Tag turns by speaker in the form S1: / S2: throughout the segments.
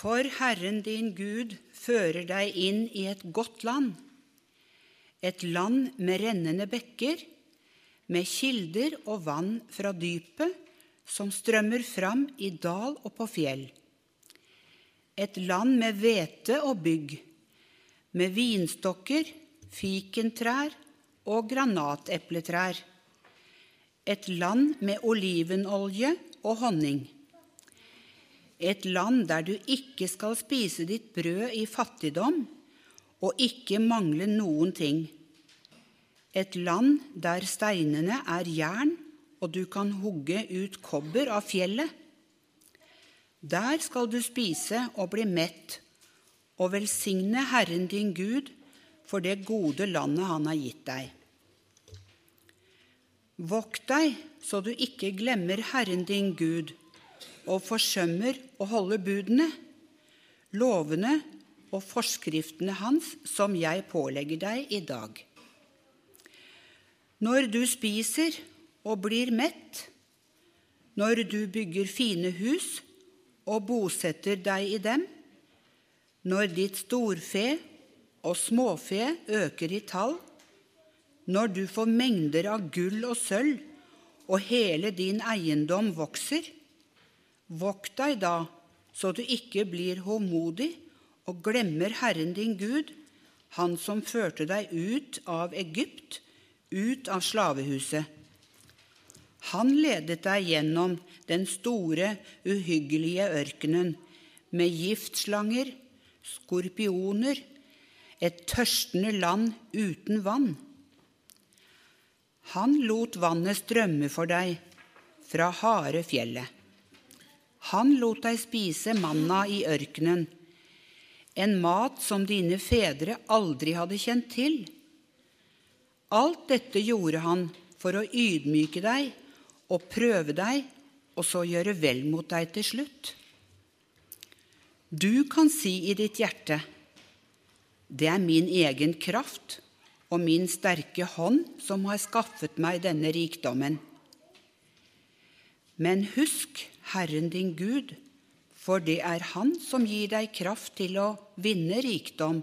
S1: For Herren din Gud fører deg inn i et godt land, et land med rennende bekker, med kilder og vann fra dypet som strømmer fram i dal og på fjell. Et land med hvete og bygg, med vinstokker, fikentrær og granatepletrær. Et land med olivenolje og honning. Et land der du ikke skal spise ditt brød i fattigdom og ikke mangle noen ting. Et land der steinene er jern, og du kan hugge ut kobber av fjellet. Der skal du spise og bli mett og velsigne Herren din Gud for det gode landet han har gitt deg. Vokt deg så du ikke glemmer Herren din Gud og forsømmer å holde budene, lovene og forskriftene hans som jeg pålegger deg i dag. Når du spiser og blir mett, når du bygger fine hus og bosetter deg i dem, når ditt storfe og småfe øker i tall, når du får mengder av gull og sølv, og hele din eiendom vokser, vokt deg da, så du ikke blir håmodig og glemmer Herren din Gud, Han som førte deg ut av Egypt, ut av slavehuset. Han ledet deg gjennom den store, uhyggelige ørkenen med giftslanger, skorpioner, et tørstende land uten vann. Han lot vannet strømme for deg fra harde fjellet. Han lot deg spise manna i ørkenen, en mat som dine fedre aldri hadde kjent til. Alt dette gjorde han for å ydmyke deg og prøve deg, og så gjøre vel mot deg til slutt. Du kan si i ditt hjerte, det er min egen kraft og min sterke hånd som har skaffet meg denne rikdommen. Men husk Herren din Gud, for det er Han som gir deg kraft til å vinne rikdom.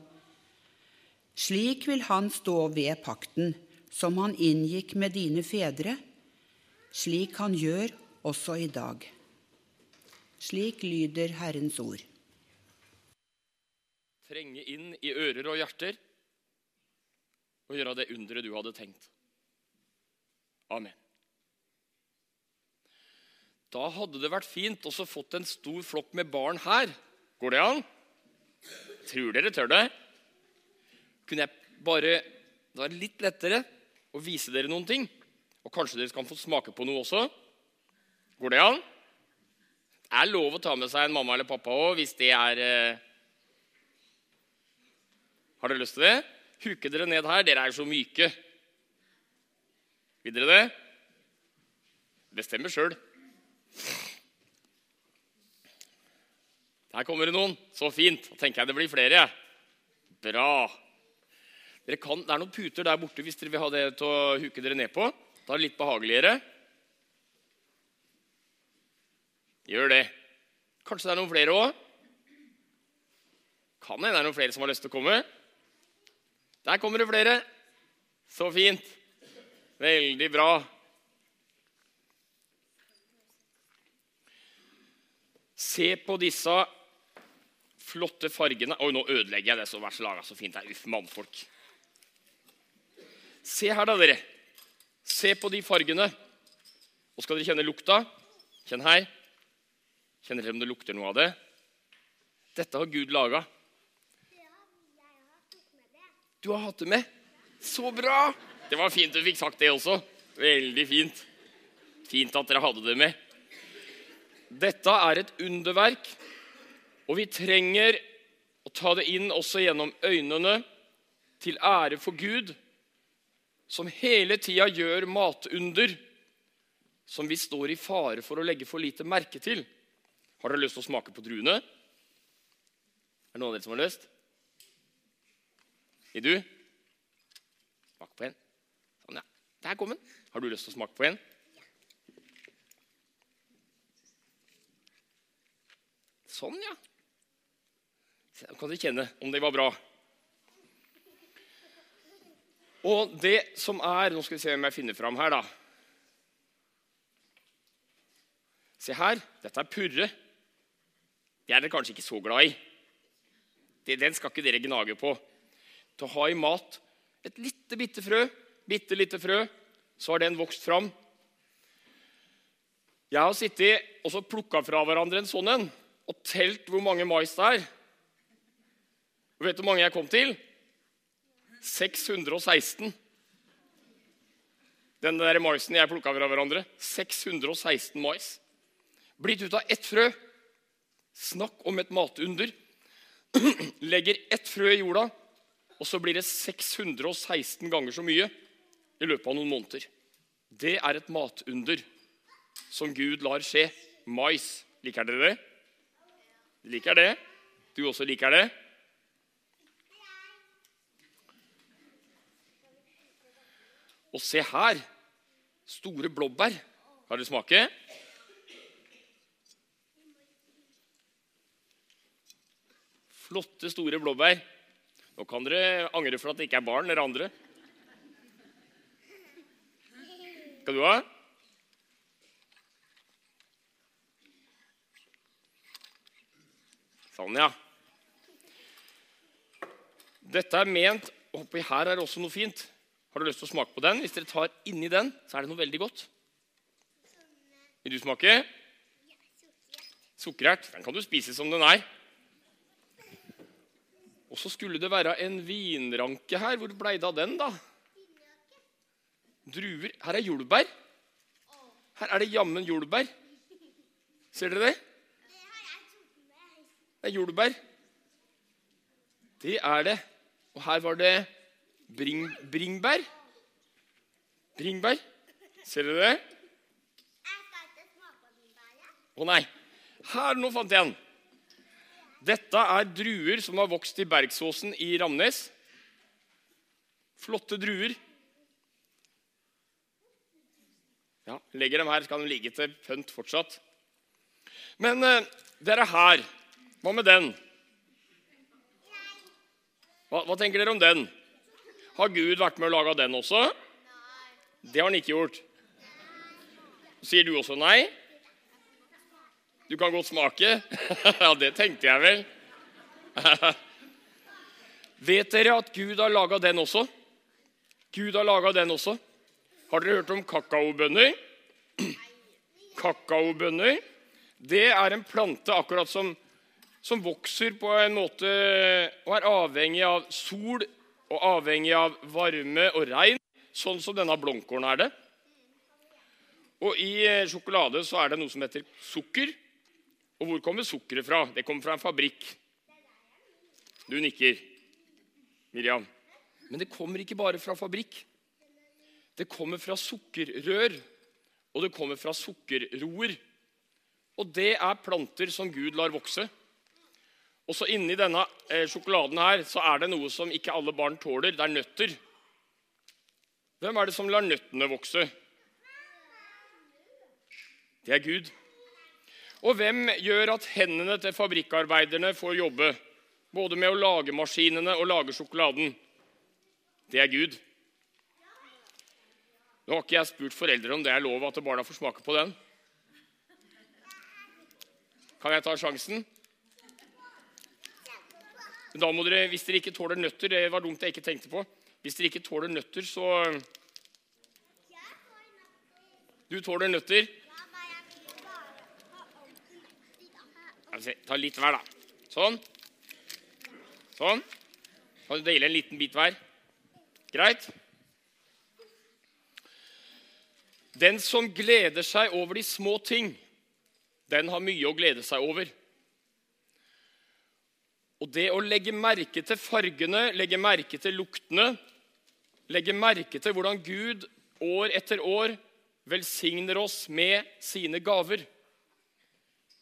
S1: Slik vil Han stå ved pakten som Han inngikk med dine fedre, slik Han gjør også i dag. Slik lyder Herrens ord.
S2: Trenge inn i ører og hjerter og gjøre det underet du hadde tenkt. Amen. Da hadde det vært fint også fått en stor flokk med barn her. Går det an? Tror dere tør det? Kunne jeg bare Det var litt lettere å vise dere noen ting. Og kanskje dere kan få smake på noe også. Går det an? Det er lov å ta med seg en mamma eller pappa òg hvis det er eh... Har dere lyst til det? Huke dere ned her. Dere er jo så myke. Vil dere det? Bestemmer sjøl. Der kommer det noen. Så fint. Da tenker jeg det blir flere. Bra. Kan, det er noen puter der borte hvis dere vil ha det til å huke dere ned på. Da er det litt behageligere. Gjør det. Kanskje det er noen flere òg? Kan hende det er noen flere som har lyst til å komme. Der kommer det flere. Så fint. Veldig bra. Se på disse flotte fargene. Oi, nå ødelegger jeg det som er laga så fint. Det er uff, mannfolk. Se her, da, dere. Se på de fargene. Og skal dere kjenne lukta? Kjenn her. Kjenner dere om det lukter noe av det? Dette har Gud laga. Du har hatt det med? Så bra! Det var fint du fikk sagt det også. Veldig fint. Fint at dere hadde det med. Dette er et underverk, og vi trenger å ta det inn også gjennom øynene til ære for Gud, som hele tida gjør matunder som vi står i fare for å legge for lite merke til. Har dere lyst til å smake på druene? Er det noen av dere som har lyst? Vil du? Smak på en. Sånn, ja. Der kom den. Har du lyst til å smake på en? Sånn, ja. Så kan dere kjenne om det var bra. Og det som er Nå skal vi se om jeg finner fram her, da. Se her. Dette er purre. Det er dere kanskje ikke så glad i. Den skal ikke dere gnage på. Til å ha i mat et lite, bitte frø, bitte lite frø, så har den vokst fram. Jeg har sittet og plukka fra hverandre en sånn en og telt hvor mange mais det er. Og vet du hvor mange jeg kom til? 616. Den der maisen jeg plukka fra hverandre. 616 mais. Blitt ut av ett frø. Snakk om et matunder. Legger ett frø i jorda, og så blir det 616 ganger så mye i løpet av noen måneder. Det er et matunder som Gud lar skje. Mais. Liker dere det? Liker det? Du også liker det? Og se her. Store blåbær. Har dere smake? Flotte, store blåbær. Nå kan dere angre for at det ikke er barn eller andre. Skal du ha? Sånn, ja. Dette er ment Oppi her er det også noe fint. Har du lyst til å smake på den? Hvis dere tar inni den, så er det noe veldig godt. Vil du smake? Sukkerert. Den kan du spise som den er. Og så skulle det være en vinranke her. Hvor blei det av den, da? Druer. Her er jordbær. Her er det jammen jordbær. Ser dere det? Det er jordbær. Det er det. Og her var det bring, bringbær. Bringbær. Ser dere det? Å nei. Her, nå fant jeg den. Dette er druer som har vokst i Bergsåsen i Ramnes. Flotte druer. Ja, Legger dem her, så kan de ligge til pønt fortsatt. Men eh, dere her, hva med den? Hva, hva, tenker dere om den? Har Gud vært med og laga den også? Det har han ikke gjort. Sier du også nei? Du kan godt smake? ja, det tenkte jeg vel. Vet dere at Gud har laga den også? Gud har laga den også. Har dere hørt om kakaobønner? Kakaobønner det er en plante akkurat som, som vokser på en måte og er avhengig av sol og avhengig av varme og regn, sånn som denne blomkålen er det. Og i eh, sjokolade så er det noe som heter sukker. Og hvor kommer sukkeret fra? Det kommer fra en fabrikk. Du nikker, Miriam. Men det kommer ikke bare fra fabrikk. Det kommer fra sukkerrør, og det kommer fra sukkerroer. Og det er planter som Gud lar vokse. Og så Inni denne eh, sjokoladen her så er det noe som ikke alle barn tåler. Det er nøtter. Hvem er det som lar nøttene vokse? Det er Gud. Og hvem gjør at hendene til fabrikkarbeiderne får jobbe? Både med å lage maskinene og lage sjokoladen. Det er Gud. Nå har ikke jeg spurt foreldre om det er lov at barna får smake på den. Kan jeg ta sjansen? Da må dere, Hvis dere ikke tåler nøtter Det var dumt jeg ikke tenkte på. Hvis dere ikke tåler nøtter, så Du tåler nøtter? Ta litt hver, da. Sånn. Sånn. Kan du dele en liten bit hver? Greit? Den som gleder seg over de små ting, den har mye å glede seg over. Og det å legge merke til fargene, legge merke til luktene, legge merke til hvordan Gud år etter år velsigner oss med sine gaver,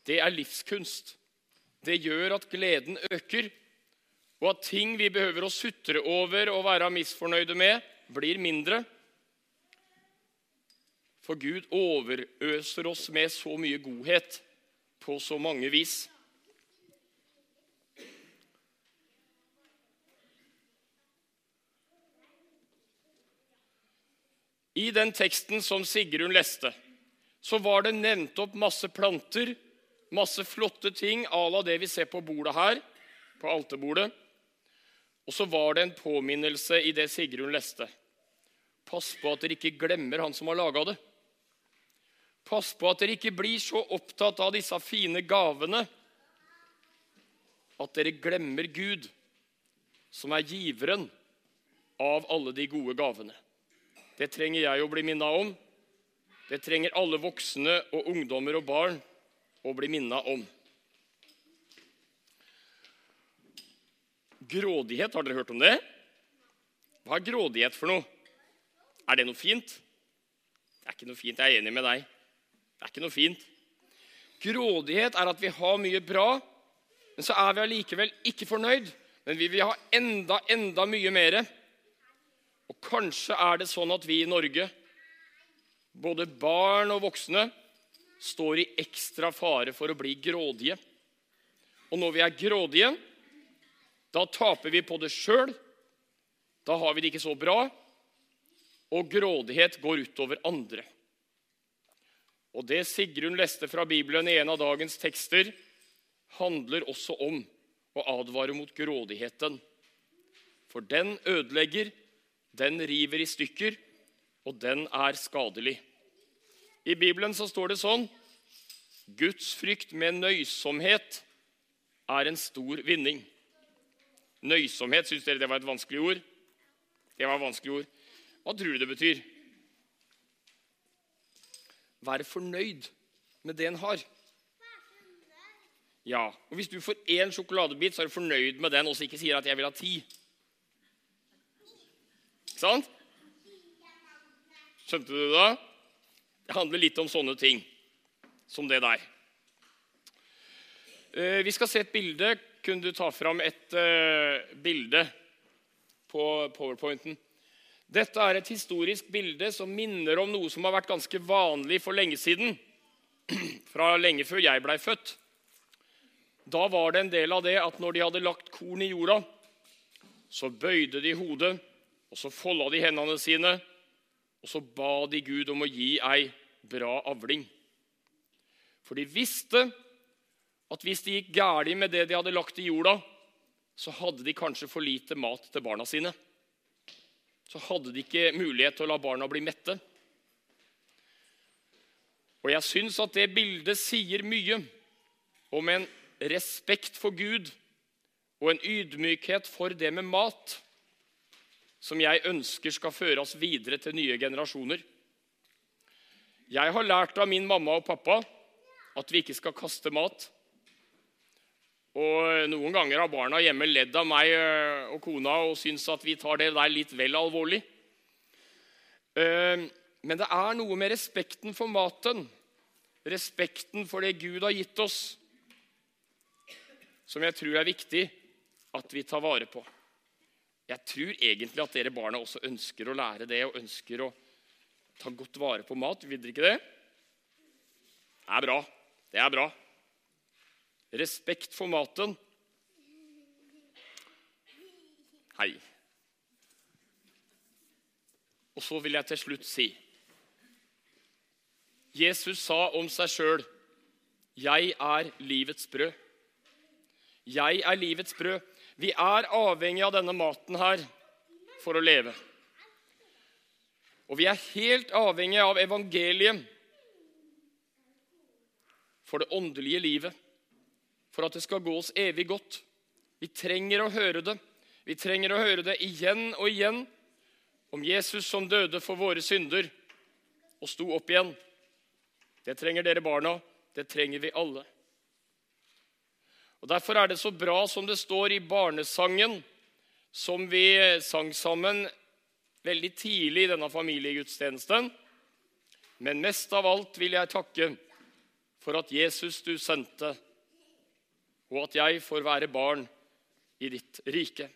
S2: det er livskunst. Det gjør at gleden øker, og at ting vi behøver å sutre over og være misfornøyde med, blir mindre. For Gud overøser oss med så mye godhet på så mange vis. I den teksten som Sigrun leste, så var det nevnt opp masse planter, masse flotte ting à la det vi ser på bordet her, på alterbordet. Og så var det en påminnelse i det Sigrun leste. Pass på at dere ikke glemmer han som har laga det. Pass på at dere ikke blir så opptatt av disse fine gavene at dere glemmer Gud, som er giveren av alle de gode gavene. Det trenger jeg å bli minna om. Det trenger alle voksne og ungdommer og barn å bli minna om. Grådighet, har dere hørt om det? Hva er grådighet for noe? Er det noe fint? Det er ikke noe fint. Jeg er enig med deg. Det er ikke noe fint. Grådighet er at vi har mye bra, men så er vi allikevel ikke fornøyd. Men vi vil ha enda, enda mye mer. Og kanskje er det sånn at vi i Norge, både barn og voksne, står i ekstra fare for å bli grådige. Og når vi er grådige, da taper vi på det sjøl. Da har vi det ikke så bra. Og grådighet går utover andre. Og det Sigrun leste fra Bibelen i en av dagens tekster, handler også om å advare mot grådigheten. For den ødelegger, den river i stykker, og den er skadelig. I Bibelen så står det sånn Guds frykt med nøysomhet er en stor vinning. Nøysomhet, syns dere det var et vanskelig ord? Det var et vanskelig ord. Hva tror du det betyr? Vær fornøyd med det en har. Ja, og Hvis du får én sjokoladebit, så er du fornøyd med den, og ikke sier at 'jeg vil ha ti'. Ikke sant? Skjønte du det? Det handler litt om sånne ting som det der. Eh, vi skal se et bilde. Kunne du ta fram et uh, bilde på powerpointen? Dette er et historisk bilde som minner om noe som har vært ganske vanlig for lenge siden. Fra lenge før jeg blei født. Da var det en del av det at når de hadde lagt korn i jorda, så bøyde de hodet, og så folda de hendene sine, og så ba de Gud om å gi ei bra avling. For de visste at hvis det gikk galt med det de hadde lagt i jorda, så hadde de kanskje for lite mat til barna sine så hadde de ikke mulighet til å la barna bli mette. Og jeg syns at det bildet sier mye om en respekt for Gud og en ydmykhet for det med mat som jeg ønsker skal føre oss videre til nye generasjoner. Jeg har lært av min mamma og pappa at vi ikke skal kaste mat. Og Noen ganger har barna hjemme ledd av meg eh, og kona og syns at vi tar det der litt vel alvorlig. Eh, men det er noe med respekten for maten, respekten for det Gud har gitt oss, som jeg tror er viktig at vi tar vare på. Jeg tror egentlig at dere barna også ønsker å lære det og ønsker å ta godt vare på mat. Vil dere ikke det? Det er bra. Det er bra respekt for maten. Hei. Og så vil jeg til slutt si Jesus sa om seg sjøl, 'Jeg er livets brød'. Jeg er livets brød. Vi er avhengig av denne maten her for å leve. Og vi er helt avhengig av evangeliet for det åndelige livet for at det skal gå oss evig godt. Vi trenger å høre det. Vi trenger å høre det igjen og igjen om Jesus som døde for våre synder og sto opp igjen. Det trenger dere barna. Det trenger vi alle. Og Derfor er det så bra som det står i barnesangen, som vi sang sammen veldig tidlig i denne familiegudstjenesten. Men mest av alt vil jeg takke for at Jesus du sendte og at jeg får være barn i ditt rike.